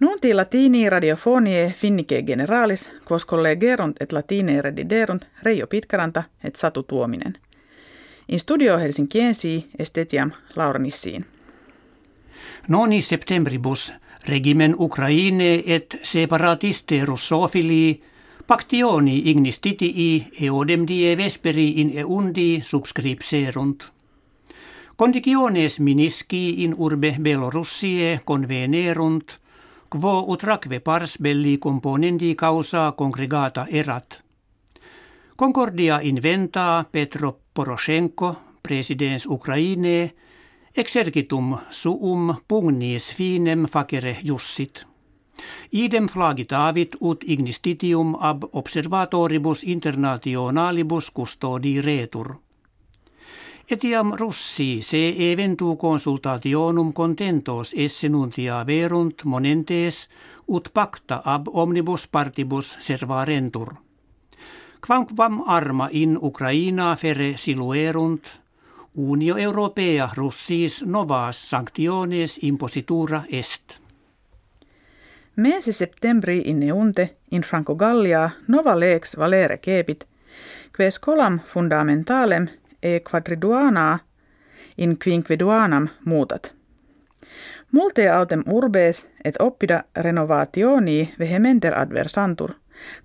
Nunti latini radiofonie finnike generalis, quos collegerunt et latine rediderunt Reijo Pitkaranta et Satu Tuominen. In studio Helsinkiensi estetiam Laura Nissiin. Noni septembribus regimen Ukraine et separatiste russofilii pactioni ignis titii eodem die vesperi in eundi subscripserunt. Conditiones minisci in urbe Belorussie convenerunt, quo utraque pars belli componendi causa congregata erat. Concordia inventa Petro Poroshenko, presidens Ukraine, exercitum suum pugnis finem facere jussit. Idem flagitavit ut ignistitium ab observatoribus internationalibus custodi retur. Etiam russi se eventu consultationum contentos esse nuntia verunt monentes ut pacta ab omnibus partibus servarentur. Quamquam arma in Ukraina fere siluerunt, Unio Europea russis novas sanctiones impositura est. Mese septembri in neunte in Franco Gallia nova lex valere kebit, quae scolam fundamentalem e in quinquiduanam muutat. Multe autem urbes et oppida renovationi vehementer adversantur,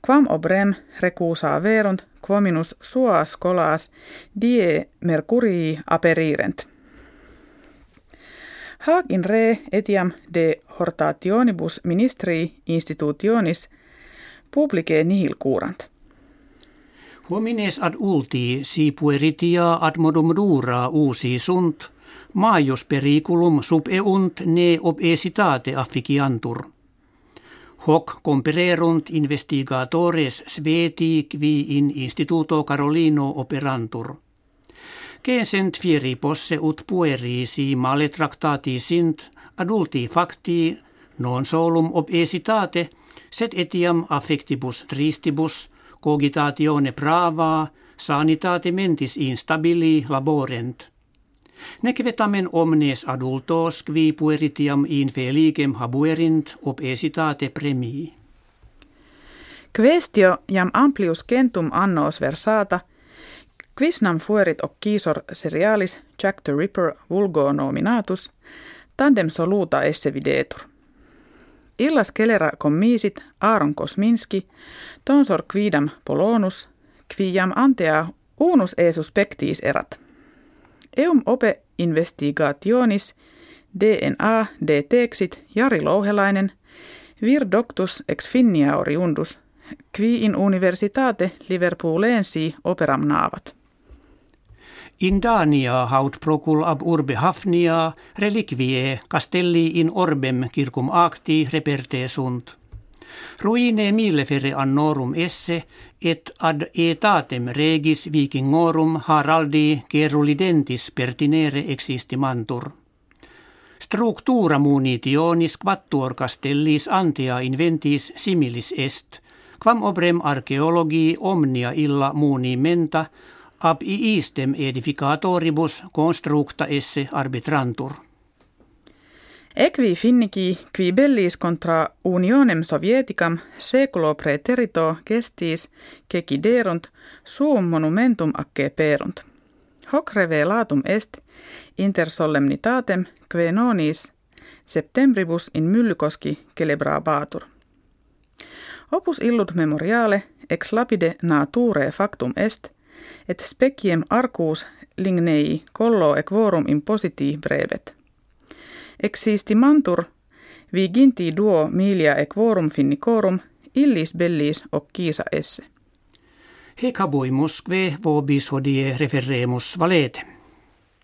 quam obrem recusa verunt quominus sua scolas die mercurii aperirent. Haag in re etiam de hortationibus ministri institutionis publice nihil curant. Homines ad ulti si pueritia ad modum dura usi sunt, maius periculum sub eunt ne obesitate afficiantur. Hoc compererunt investigatores sveti qui in instituto Carolino operantur. Censent fieri posse ut pueri si male tractati sint adulti facti non solum obesitate, sed etiam affectibus tristibus, cogitatione prava, sanitate mentis instabili laborent. Nec vetamen omnes adultos qui pueritiam in felicem habuerint obesitate premii. Questio jam amplius centum annos versata, quisnam fuerit occisor serialis Jack the Ripper vulgo nominatus, tandem soluta esse videtur. Illas kelera commisit Aaron Kosminski, tonsor quidam polonus, qui jam antea unus e suspectis erat. Eum ope investigationis DNA detexit Jari Louhelainen, vir doctus ex finnia oriundus, qui in universitate Liverpoolensi operam naavat. In Dania haut procul ab urbe Hafnia reliquie castelli in orbem circum acti reperte sunt. Ruine millefere annorum esse et ad etatem regis vikingorum Haraldi gerulidentis pertinere existimantur. Structura munitionis quattuor castellis antia inventis similis est, quam obrem archeologi omnia illa munimenta ab iistem edificatoribus constructa esse arbitrantur. Equi finniki qui bellis contra unionem sovieticam seculo preterito gestis keciderunt suum monumentum acce perunt. Hoc revelatum est inter solemnitatem que nonis septembribus in Myllykoski celebrabatur. Opus illud memoriale ex lapide nature factum est, et speciem arcus lignei collo equorum impositi brevet. Existimantur viginti duo milia equorum finnicorum illis bellis occhisa esse. He cabuimus kve vobis hodie referemus valete.